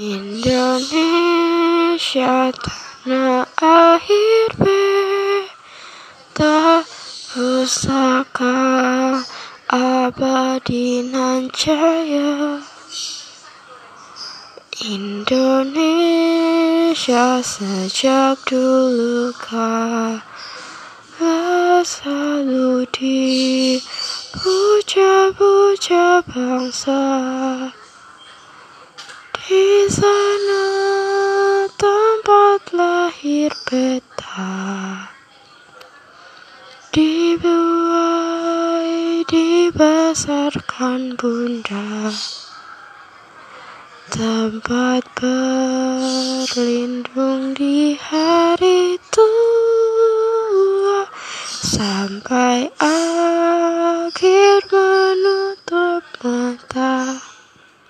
Indonesia tanah air beta pusaka abadi nan jaya Indonesia sejak dulu kala selalu dipuja-puja bangsa. Di sana tempat lahir beta Dibuai dibesarkan bunda. Tempat berlindung di hari tua. Sampai